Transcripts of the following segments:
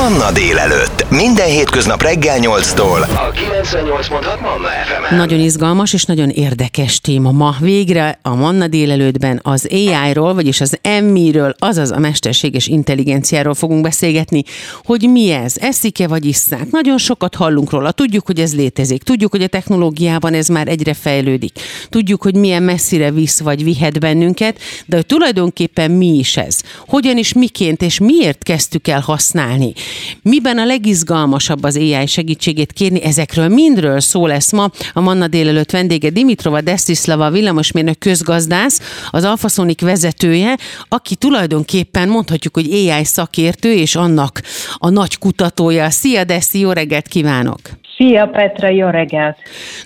Manna délelőtt. Minden hétköznap reggel 8-tól. A 98.6 Manna fm Nagyon izgalmas és nagyon érdekes téma ma. Végre a Manna délelőttben az AI-ról, vagyis az MI-ről, azaz a mesterséges intelligenciáról fogunk beszélgetni, hogy mi ez, eszik-e vagy isszák. Nagyon sokat hallunk róla, tudjuk, hogy ez létezik, tudjuk, hogy a technológiában ez már egyre fejlődik, tudjuk, hogy milyen messzire visz vagy vihet bennünket, de hogy tulajdonképpen mi is ez, hogyan is miként és miért kezdtük el használni. Miben a legizgalmasabb az AI segítségét kérni, ezekről mindről szó lesz ma. A Manna délelőtt vendége Dimitrova Destislava villamosmérnök közgazdász, az Alfaszonik vezetője, aki tulajdonképpen mondhatjuk, hogy AI szakértő és annak a nagy kutatója. Szia Desti, jó reggelt kívánok! Szia Petra, jó reggelt!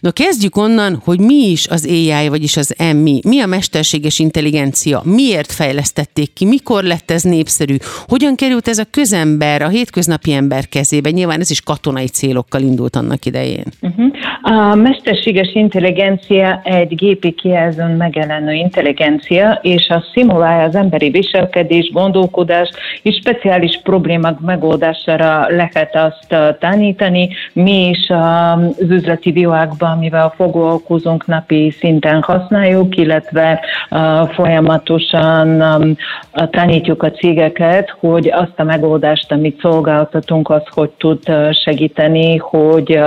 No kezdjük onnan, hogy mi is az AI, vagyis az MI. Mi a mesterséges intelligencia? Miért fejlesztették ki? Mikor lett ez népszerű? Hogyan került ez a közember, a hétköznapi ember kezébe? Nyilván ez is katonai célokkal indult annak idején. Uh-huh. A mesterséges intelligencia egy gépi kijelzőn megjelenő intelligencia, és a szimulálja az emberi viselkedés, gondolkodás és speciális problémák megoldására lehet azt tanítani. Mi is az üzleti világban, amivel foglalkozunk, napi szinten használjuk, illetve folyamatosan tanítjuk a cégeket, hogy azt a megoldást, amit szolgáltatunk, az hogy tud segíteni, hogy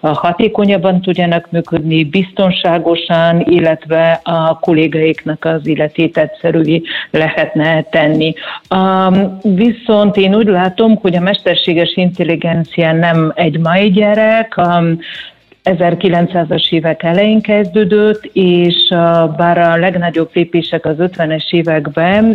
hatékonyabban tudjanak működni, biztonságosan, illetve a kollégaiknak az illetét egyszerű lehetne tenni. Viszont én úgy látom, hogy a mesterséges intelligencia nem egy mai gyerek, 1900-as évek elején kezdődött, és bár a legnagyobb lépések az 50-es években,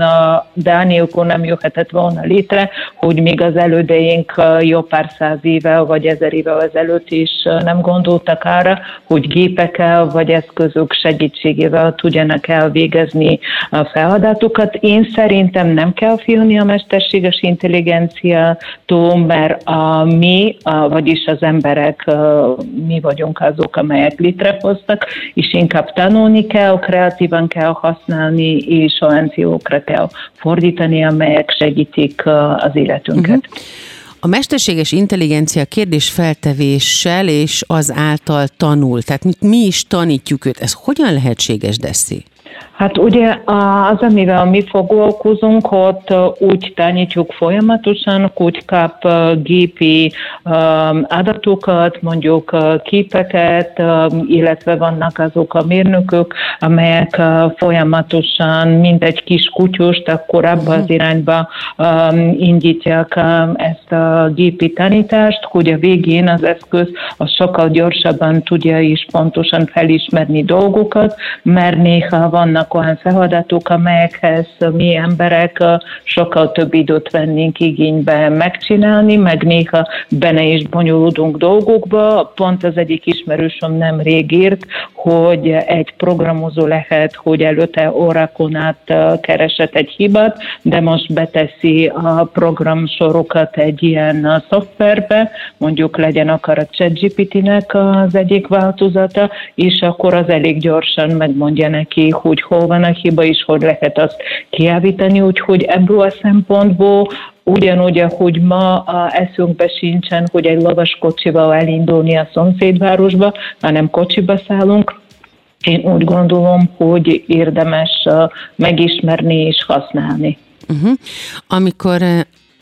a Dániókon nem jöhetett volna létre, hogy még az elődeink jó pár száz éve vagy ezer éve ezelőtt is nem gondoltak arra, hogy gépekkel vagy eszközök segítségével tudjanak elvégezni a feladatokat. Én szerintem nem kell félni a mesterséges intelligenciától, mert a mi, vagyis az emberek mi vagyunk azok, amelyek létrehoztak, és inkább tanulni kell, kreatívan kell használni, és olyan célokra kell fordítani, amelyek segítik az életünket. Uh-huh. A mesterséges intelligencia kérdés feltevéssel és az által tanul, tehát mi is tanítjuk őt. Ez hogyan lehetséges, Deszi? Hát ugye az, amivel mi foglalkozunk, ott úgy tanítjuk folyamatosan, úgy kap gépi adatokat, mondjuk képeket, illetve vannak azok a mérnökök, amelyek folyamatosan, mint egy kis kutyust, akkor abba az mhm. irányba indítják ezt a gépi tanítást, hogy a végén az eszköz az sokkal gyorsabban tudja is pontosan felismerni dolgokat, mert néha vannak olyan feladatok, amelyekhez mi emberek sokkal több időt vennénk igénybe megcsinálni, meg néha benne is bonyolódunk dolgokba. Pont az egyik ismerősöm nem rég írt, hogy egy programozó lehet, hogy előtte órákon át keresett egy hibát, de most beteszi a programsorokat egy ilyen szoftverbe, mondjuk legyen akar a ChatGPT-nek az egyik változata, és akkor az elég gyorsan megmondja neki, hogy hol hol van a hiba, és hogy lehet azt kiavítani, úgyhogy ebből a szempontból ugyanúgy, ahogy ma a eszünkbe sincsen, hogy egy lovas kocsival elindulni a szomszédvárosba, hanem kocsiba szállunk, én úgy gondolom, hogy érdemes megismerni és használni. Uh-huh. Amikor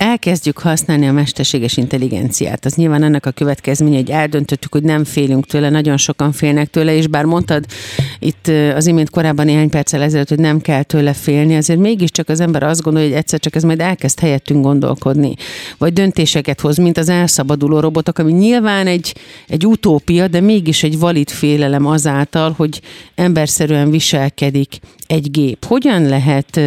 elkezdjük használni a mesterséges intelligenciát, az nyilván ennek a következménye, hogy eldöntöttük, hogy nem félünk tőle, nagyon sokan félnek tőle, és bár mondtad itt az imént korábban néhány perccel ezelőtt, hogy nem kell tőle félni, azért mégiscsak az ember azt gondolja, hogy egyszer csak ez majd elkezd helyettünk gondolkodni, vagy döntéseket hoz, mint az elszabaduló robotok, ami nyilván egy, egy utópia, de mégis egy valid félelem azáltal, hogy emberszerűen viselkedik egy gép. Hogyan lehet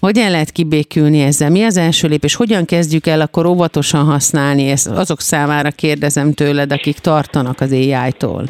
hogyan lehet kibékülni ezzel? Mi az első lépés? Hogyan kezdjük el akkor óvatosan használni ezt? Azok számára kérdezem tőled, akik tartanak az AI-tól.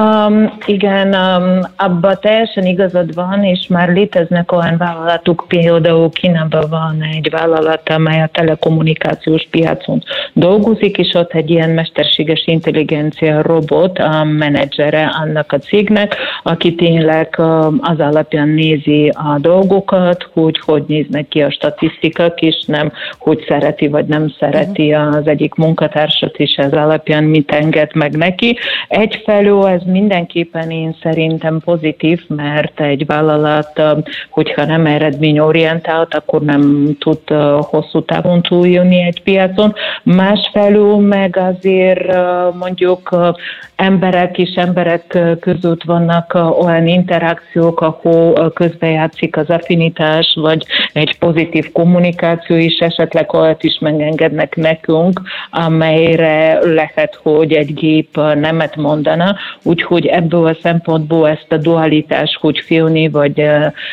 Um, igen, um, abban teljesen igazad van, és már léteznek olyan vállalatok, például Kínában van egy vállalat, amely a telekommunikációs piacon dolgozik, és ott egy ilyen mesterséges intelligencia robot a menedzsere annak a cégnek, aki tényleg um, az alapján nézi a dolgokat, hogy hogy néznek ki a statisztikák, és nem hogy szereti vagy nem szereti mhm. az egyik munkatársat, és ez alapján mit enged meg neki. Egyfelől ez mindenképpen én szerintem pozitív, mert egy vállalat, hogyha nem eredményorientált, akkor nem tud hosszú távon túljönni egy piacon. Másfelől meg azért mondjuk emberek és emberek között vannak olyan interakciók, ahol közbejátszik az affinitás, vagy egy pozitív kommunikáció is, esetleg olyat is megengednek nekünk, amelyre lehet, hogy egy gép nemet mondana, úgyhogy ebből a szempontból ezt a dualitás, hogy félni, vagy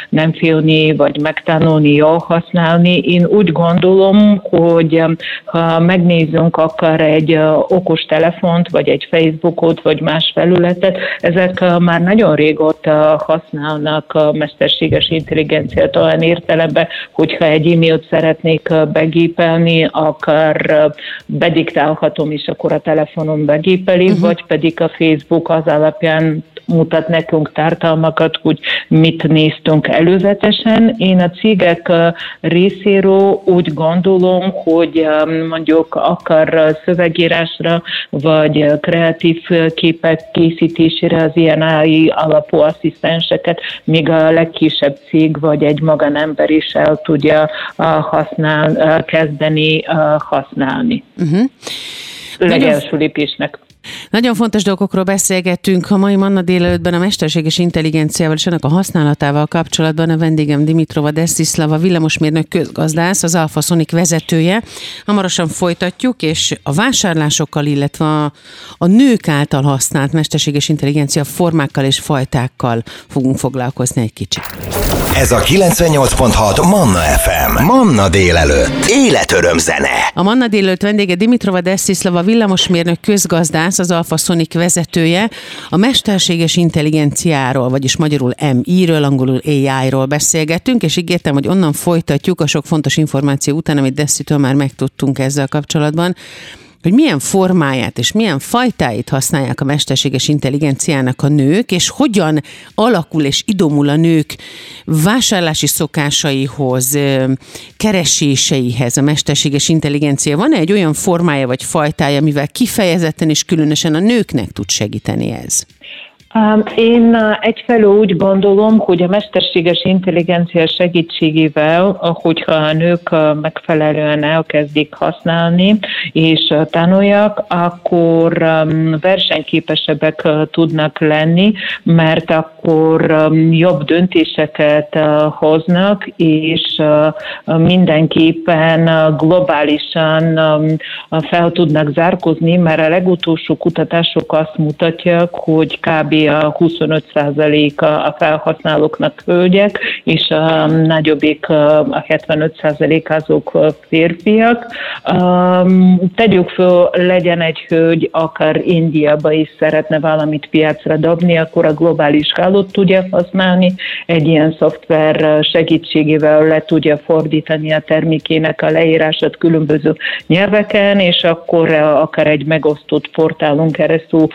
nem félni, vagy megtanulni, jól használni, én úgy gondolom, hogy ha megnézzünk akár egy okos telefont, vagy egy Facebookot, vagy más felületet, ezek már nagyon régóta használnak a mesterséges intelligenciát olyan értelemben, hogyha egy e-mailt szeretnék begépelni, akár bediktálhatom, és akkor a telefonon begépeli, uh-huh. vagy pedig a Facebook az alapján mutat nekünk tartalmakat, hogy mit néztünk előzetesen. Én a cégek részéről úgy gondolom, hogy mondjuk akar szövegírásra, vagy kreatív képek készítésére az ilyen AI alapú asszisztenseket még a legkisebb cég, vagy egy magánember is el tudja használ, kezdeni használni. Uh-huh. Legelső lépésnek. Nagyon fontos dolgokról beszélgettünk a mai Manna délelőttben a mesterséges intelligenciával és ennek a használatával kapcsolatban a vendégem Dimitrova Dessislava villamosmérnök közgazdász, az Alfa Sonic vezetője. Hamarosan folytatjuk, és a vásárlásokkal, illetve a, a nők által használt mesterséges intelligencia formákkal és fajtákkal fogunk foglalkozni egy kicsit. Ez a 98.6 Manna FM. Manna délelőtt. Életöröm zene. A Manna délelőtt vendége Dimitrova Dessislava villamosmérnök közgazdász, Jász, az Alfa Sonic vezetője, a mesterséges intelligenciáról, vagyis magyarul MI-ről, angolul AI-ról beszélgettünk, és ígértem, hogy onnan folytatjuk a sok fontos információ után, amit Deszitől már megtudtunk ezzel kapcsolatban hogy milyen formáját és milyen fajtáit használják a mesterséges intelligenciának a nők, és hogyan alakul és idomul a nők vásárlási szokásaihoz, kereséseihez a mesterséges intelligencia. Van-e egy olyan formája vagy fajtája, mivel kifejezetten és különösen a nőknek tud segíteni ez? Én egyfelől úgy gondolom, hogy a mesterséges intelligencia segítségével, hogyha a nők megfelelően elkezdik használni és tanuljak, akkor versenyképesebbek tudnak lenni, mert akkor jobb döntéseket hoznak, és mindenképpen globálisan fel tudnak zárkozni, mert a legutolsó kutatások azt mutatják, hogy kb a 25%-a a felhasználóknak hölgyek, és a nagyobbik a 75% azok férfiak. Tegyük föl, legyen egy hölgy, akár Indiába is szeretne valamit piacra dobni, akkor a globális hálót tudja használni, egy ilyen szoftver segítségével le tudja fordítani a termékének a leírását különböző nyelveken, és akkor akár egy megosztott portálon keresztül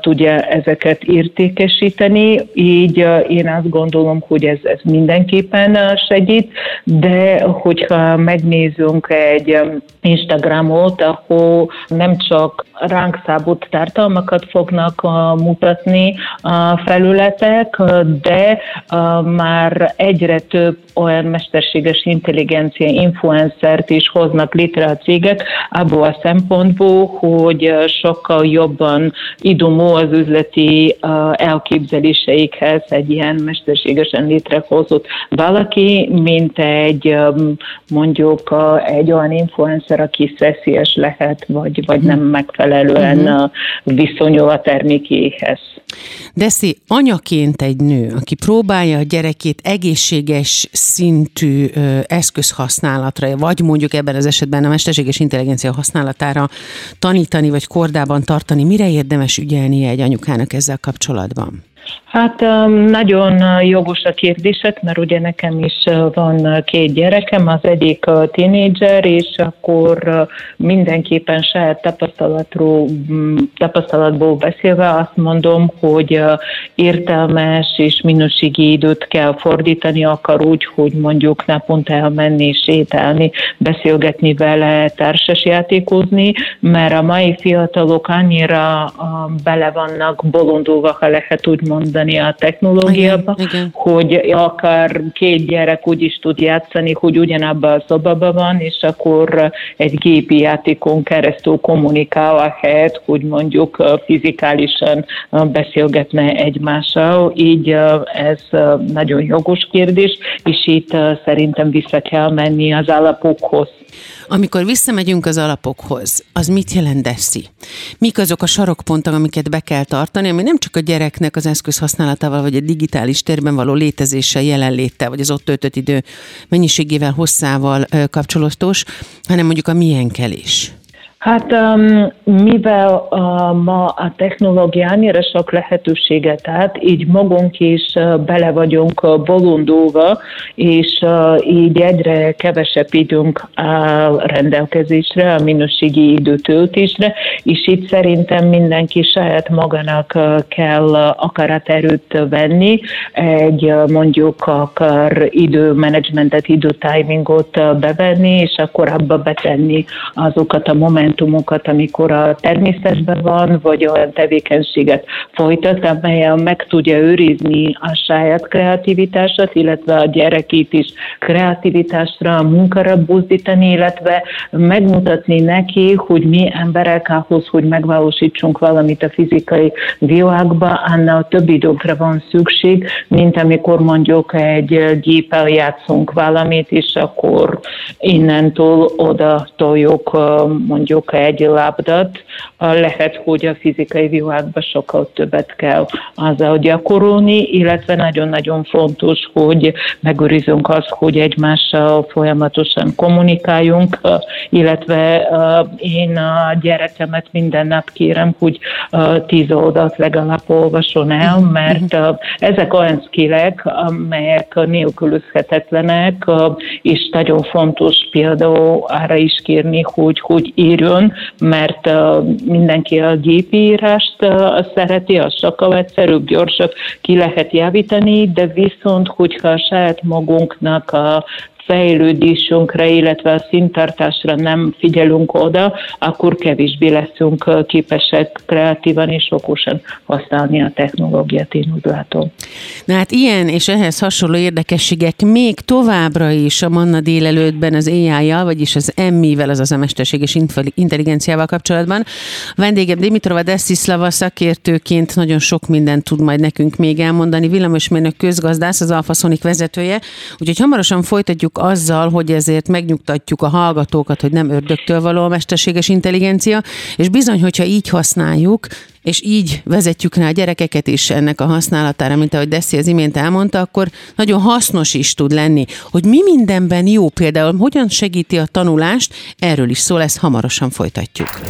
tudja ezeket írni értékesíteni, így én azt gondolom, hogy ez, ez mindenképpen segít, de hogyha megnézünk egy Instagramot, ahol nem csak ránk szabott tartalmakat fognak mutatni a felületek, de már egyre több olyan mesterséges intelligencia influencert is hoznak létre a cégek, abból a szempontból, hogy sokkal jobban idomó az üzleti elképzeléseikhez egy ilyen mesterségesen létrehozott valaki, mint egy mondjuk egy olyan influencer, aki szeszélyes lehet, vagy, vagy nem megfelelő megfelelően uh-huh. viszonyul a termékéhez. Deszi, anyaként egy nő, aki próbálja a gyerekét egészséges szintű eszközhasználatra, vagy mondjuk ebben az esetben a mesterséges intelligencia használatára tanítani, vagy kordában tartani, mire érdemes ügyelnie egy anyukának ezzel kapcsolatban? Hát nagyon jogos a kérdések, mert ugye nekem is van két gyerekem, az egyik a tínédzser, és akkor mindenképpen saját tapasztalatról, tapasztalatból beszélve azt mondom, hogy értelmes és minőségi időt kell fordítani, akar úgy, hogy mondjuk naponta elmenni, sétálni, beszélgetni vele, társasjátékozni, mert a mai fiatalok annyira bele vannak bolondulva, ha lehet úgy mondani, mondani a technológiába, igen, igen. hogy akár két gyerek úgy is tud játszani, hogy ugyanabban a szobában van, és akkor egy gépi játékon keresztül kommunikál a helyet, hogy mondjuk fizikálisan beszélgetne egymással. Így ez nagyon jogos kérdés, és itt szerintem vissza kell menni az alapokhoz. Amikor visszamegyünk az alapokhoz, az mit jelent Deszi? Mik azok a sarokpontok, amiket be kell tartani, ami nem csak a gyereknek az eszköz használatával, vagy a digitális térben való létezéssel, jelenléttel, vagy az ott töltött idő mennyiségével, hosszával kapcsolatos, hanem mondjuk a milyenkkel is? Hát um, mivel uh, ma a technológia annyira sok lehetőséget ad, így magunk is uh, bele vagyunk uh, bolondulva, és így egyre kevesebb időnk áll rendelkezésre, a minőségi időtöltésre, és itt szerintem mindenki saját magának kell akaraterőt venni, egy mondjuk akar időmenedzsmentet, időtimingot bevenni, és akkor abba betenni azokat a momentumokat, momentumokat, amikor a természetben van, vagy olyan tevékenységet folytat, amelyen meg tudja őrizni a saját kreativitását, illetve a gyerekét is kreativitásra, munkára buzdítani, illetve megmutatni neki, hogy mi emberek ahhoz, hogy megvalósítsunk valamit a fizikai világban, annál több időkre van szükség, mint amikor mondjuk egy géppel játszunk valamit, és akkor innentől oda toljuk mondjuk mondjuk egy labdát, lehet, hogy a fizikai világban sokkal többet kell azzal gyakorolni, illetve nagyon-nagyon fontos, hogy megőrizünk azt, hogy egymással folyamatosan kommunikáljunk, illetve én a gyerekemet minden nap kérem, hogy tíz oldalt legalább olvason el, mhm. mert ezek olyan skillek, amelyek nélkülözhetetlenek, és nagyon fontos például arra is kérni, hogy hogy írjon jön, mert mindenki a gépírást szereti, az sokkal egyszerűbb, gyorsabb, ki lehet javítani, de viszont, hogyha a saját magunknak a fejlődésünkre, illetve a szintartásra nem figyelünk oda, akkor kevésbé leszünk képesek kreatívan és okosan használni a technológiát, én úgy látom. Na hát ilyen és ehhez hasonló érdekességek még továbbra is a Manna délelőttben az AI-jal, vagyis az emmivel, azaz a mesterséges intelligenciával kapcsolatban. Vendégem Dimitrova Dessislava szakértőként nagyon sok mindent tud majd nekünk még elmondani. Villamosmérnök közgazdász, az Alfaszonik vezetője. Úgyhogy hamarosan folytatjuk azzal, hogy ezért megnyugtatjuk a hallgatókat, hogy nem ördögtől való a mesterséges intelligencia, és bizony, hogyha így használjuk, és így vezetjük rá a gyerekeket is ennek a használatára, mint ahogy Deszi az imént elmondta, akkor nagyon hasznos is tud lenni. Hogy mi mindenben jó, például hogyan segíti a tanulást, erről is szól, ezt hamarosan folytatjuk.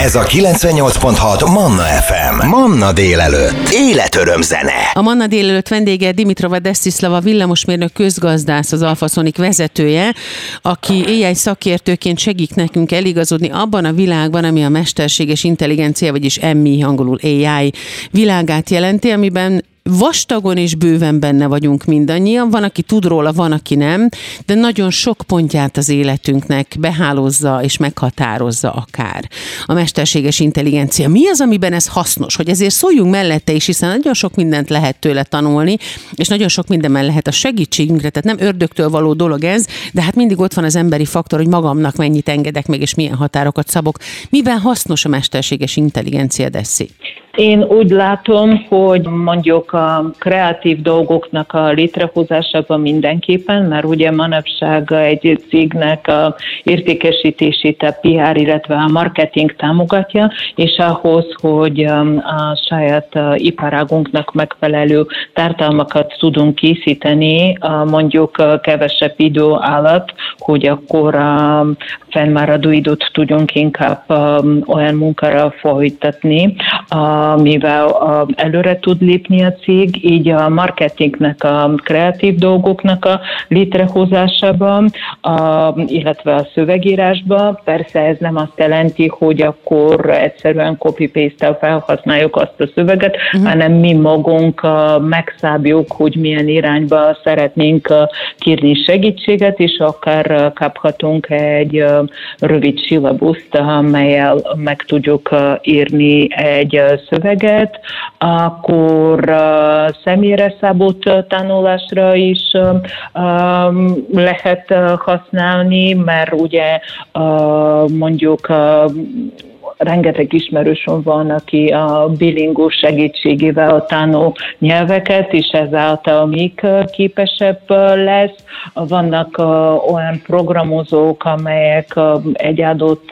Ez a 98.6 Manna FM. Manna délelőtt. Életöröm zene. A Manna délelőtt vendége Dimitrova Destislava villamosmérnök közgazdász, az Alfaszonik vezetője, aki AI szakértőként segít nekünk eligazodni abban a világban, ami a mesterséges intelligencia, vagyis MI angolul AI világát jelenti, amiben vastagon és bőven benne vagyunk mindannyian. Van, aki tud róla, van, aki nem, de nagyon sok pontját az életünknek behálózza és meghatározza akár a mesterséges intelligencia. Mi az, amiben ez hasznos? Hogy ezért szóljunk mellette is, hiszen nagyon sok mindent lehet tőle tanulni, és nagyon sok mindenben lehet a segítségünkre, tehát nem ördögtől való dolog ez, de hát mindig ott van az emberi faktor, hogy magamnak mennyit engedek meg, és milyen határokat szabok. Miben hasznos a mesterséges intelligencia, Deszi? Én úgy látom, hogy mondjuk a kreatív dolgoknak a létrehozásában mindenképpen, mert ugye manapság egy cégnek a értékesítését a PR, illetve a marketing támogatja, és ahhoz, hogy um, a saját uh, iparágunknak megfelelő tartalmakat tudunk készíteni, mondjuk uh, kevesebb idő alatt, hogy akkor a um, fennmaradó időt tudjunk inkább um, olyan munkára folytatni, mivel előre tud lépni a cég, így a marketingnek, a kreatív dolgoknak a létrehozásában, illetve a szövegírásban. Persze ez nem azt jelenti, hogy akkor egyszerűen copy-paste-tel felhasználjuk azt a szöveget, uh-huh. hanem mi magunk megszábjuk, hogy milyen irányba szeretnénk kérni segítséget, és akár kaphatunk egy rövid silabuszt, amelyel meg tudjuk írni egy szöveget, akkor személyre szabott tanulásra is lehet használni, mert ugye mondjuk rengeteg ismerősöm van, aki a bilingus segítségével tanul nyelveket, és ezáltal még képesebb lesz. Vannak olyan programozók, amelyek egy adott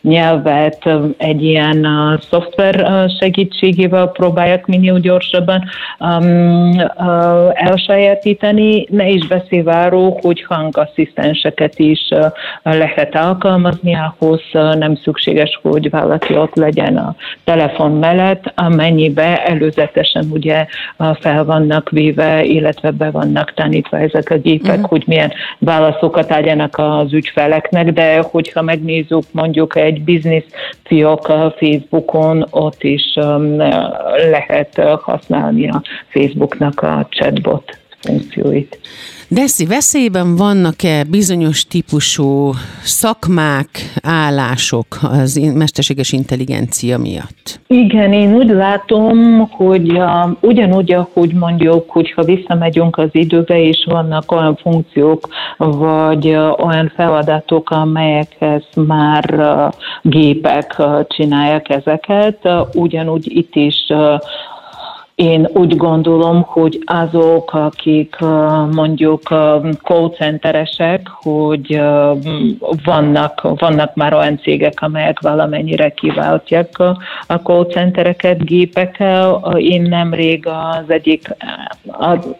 nyelvet egy ilyen szoftver segítségével próbálják minél gyorsabban um, elsajátítani. Ne is beszélve arról, hogy hangasszisztenseket is lehet alkalmazni, ahhoz nem szükséges, hogy valaki ott legyen a telefon mellett, amennyibe előzetesen ugye fel vannak véve, illetve be vannak tanítva ezek a gépek, uh-huh. hogy milyen válaszokat adjanak az ügyfeleknek, de hogyha megnézzük mondjuk egy biznisz fiók a Facebookon, ott is um, lehet használni a Facebooknak a chatbot funkcióit. Deszi, veszélyben vannak-e bizonyos típusú szakmák, állások az mesterséges intelligencia miatt? Igen, én úgy látom, hogy uh, ugyanúgy, ahogy mondjuk, hogyha visszamegyünk az időbe, és vannak olyan funkciók, vagy olyan feladatok, amelyekhez már gépek csinálják ezeket, ugyanúgy itt is én úgy gondolom, hogy azok, akik mondjuk call centeresek, hogy vannak, vannak már olyan cégek, amelyek valamennyire kiváltják a call centereket gépekkel. Én nemrég az egyik,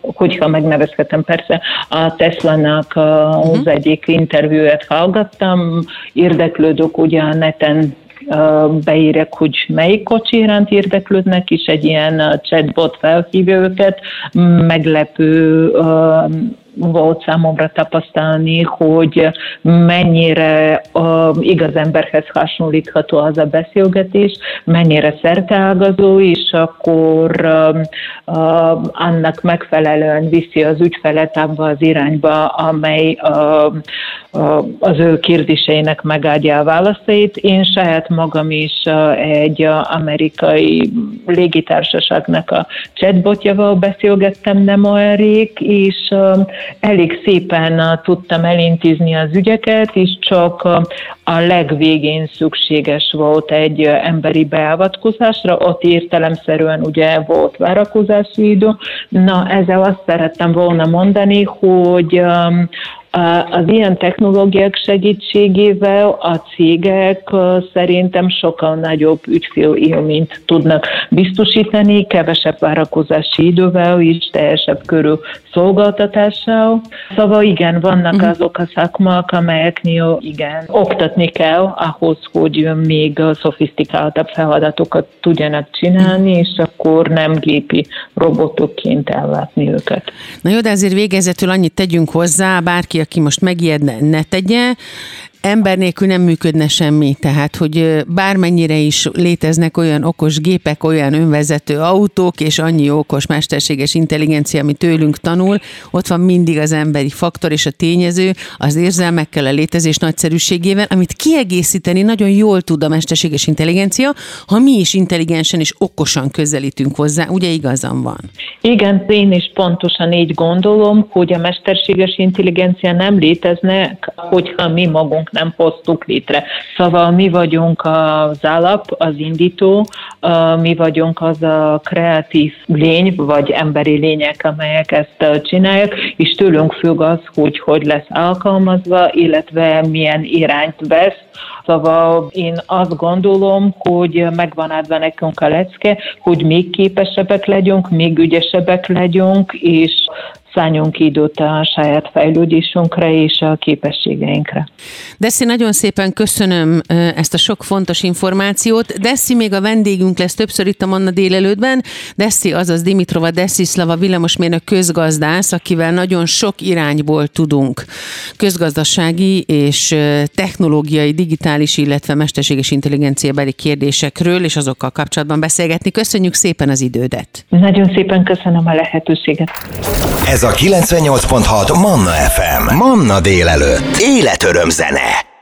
hogyha megnevezhetem persze, a Tesla-nak az uh-huh. egyik interjúját hallgattam, érdeklődök ugye a neten beírek, hogy melyik kocsi iránt érdeklődnek, és egy ilyen chatbot felhívja őket, meglepő volt számomra tapasztalni, hogy mennyire uh, igaz emberhez hasonlítható az a beszélgetés, mennyire szerteágazó, és akkor uh, annak megfelelően viszi az ügyfelet abba az irányba, amely az ő kérdéseinek megadja a válaszait. Én saját magam is egy uh, amerikai légitársaságnak a chatbotjával beszélgettem nem olyan rég, és uh, elég szépen tudtam elintézni az ügyeket, és csak a legvégén szükséges volt egy emberi beavatkozásra, ott értelemszerűen ugye volt várakozási idő. Na, ezzel azt szerettem volna mondani, hogy az ilyen technológiák segítségével a cégek szerintem sokkal nagyobb ügyfélélményt tudnak biztosítani, kevesebb várakozási idővel és teljesebb körű szolgáltatással. Szóval igen, vannak uh-huh. azok a szakmák, amelyeknél igen, oktatni kell ahhoz, hogy még szofisztikáltabb feladatokat tudjanak csinálni, és akkor nem gépi robotokként ellátni őket. Na jó, de azért végezetül annyit tegyünk hozzá, bárki, aki most megijedne, ne tegye ember nélkül nem működne semmi, tehát hogy bármennyire is léteznek olyan okos gépek, olyan önvezető autók, és annyi okos mesterséges intelligencia, ami tőlünk tanul, ott van mindig az emberi faktor és a tényező, az érzelmekkel, a létezés nagyszerűségével, amit kiegészíteni nagyon jól tud a mesterséges intelligencia, ha mi is intelligensen és okosan közelítünk hozzá, ugye igazam van? Igen, én is pontosan így gondolom, hogy a mesterséges intelligencia nem létezne, hogyha mi magunk nem hoztuk létre. Szóval mi vagyunk az alap, az indító, mi vagyunk az a kreatív lény, vagy emberi lények, amelyek ezt csinálják, és tőlünk függ az, hogy hogy lesz alkalmazva, illetve milyen irányt vesz. Szóval én azt gondolom, hogy megvan adva nekünk a lecke, hogy még képesebbek legyünk, még ügyesebbek legyünk, és szálljunk időt a saját fejlődésünkre és a képességeinkre. Deszi, nagyon szépen köszönöm ezt a sok fontos információt. Deszi még a vendégünk lesz többször itt a Manna délelőttben. Deszi, azaz Dimitrova Desislava villamosmérnök közgazdász, akivel nagyon sok irányból tudunk közgazdasági és technológiai, digitális, illetve mesterséges intelligencia beli kérdésekről és azokkal kapcsolatban beszélgetni. Köszönjük szépen az idődet. Nagyon szépen köszönöm a lehetőséget. Ez a 98.6 Manna FM. Manna délelőtt. Életöröm zene.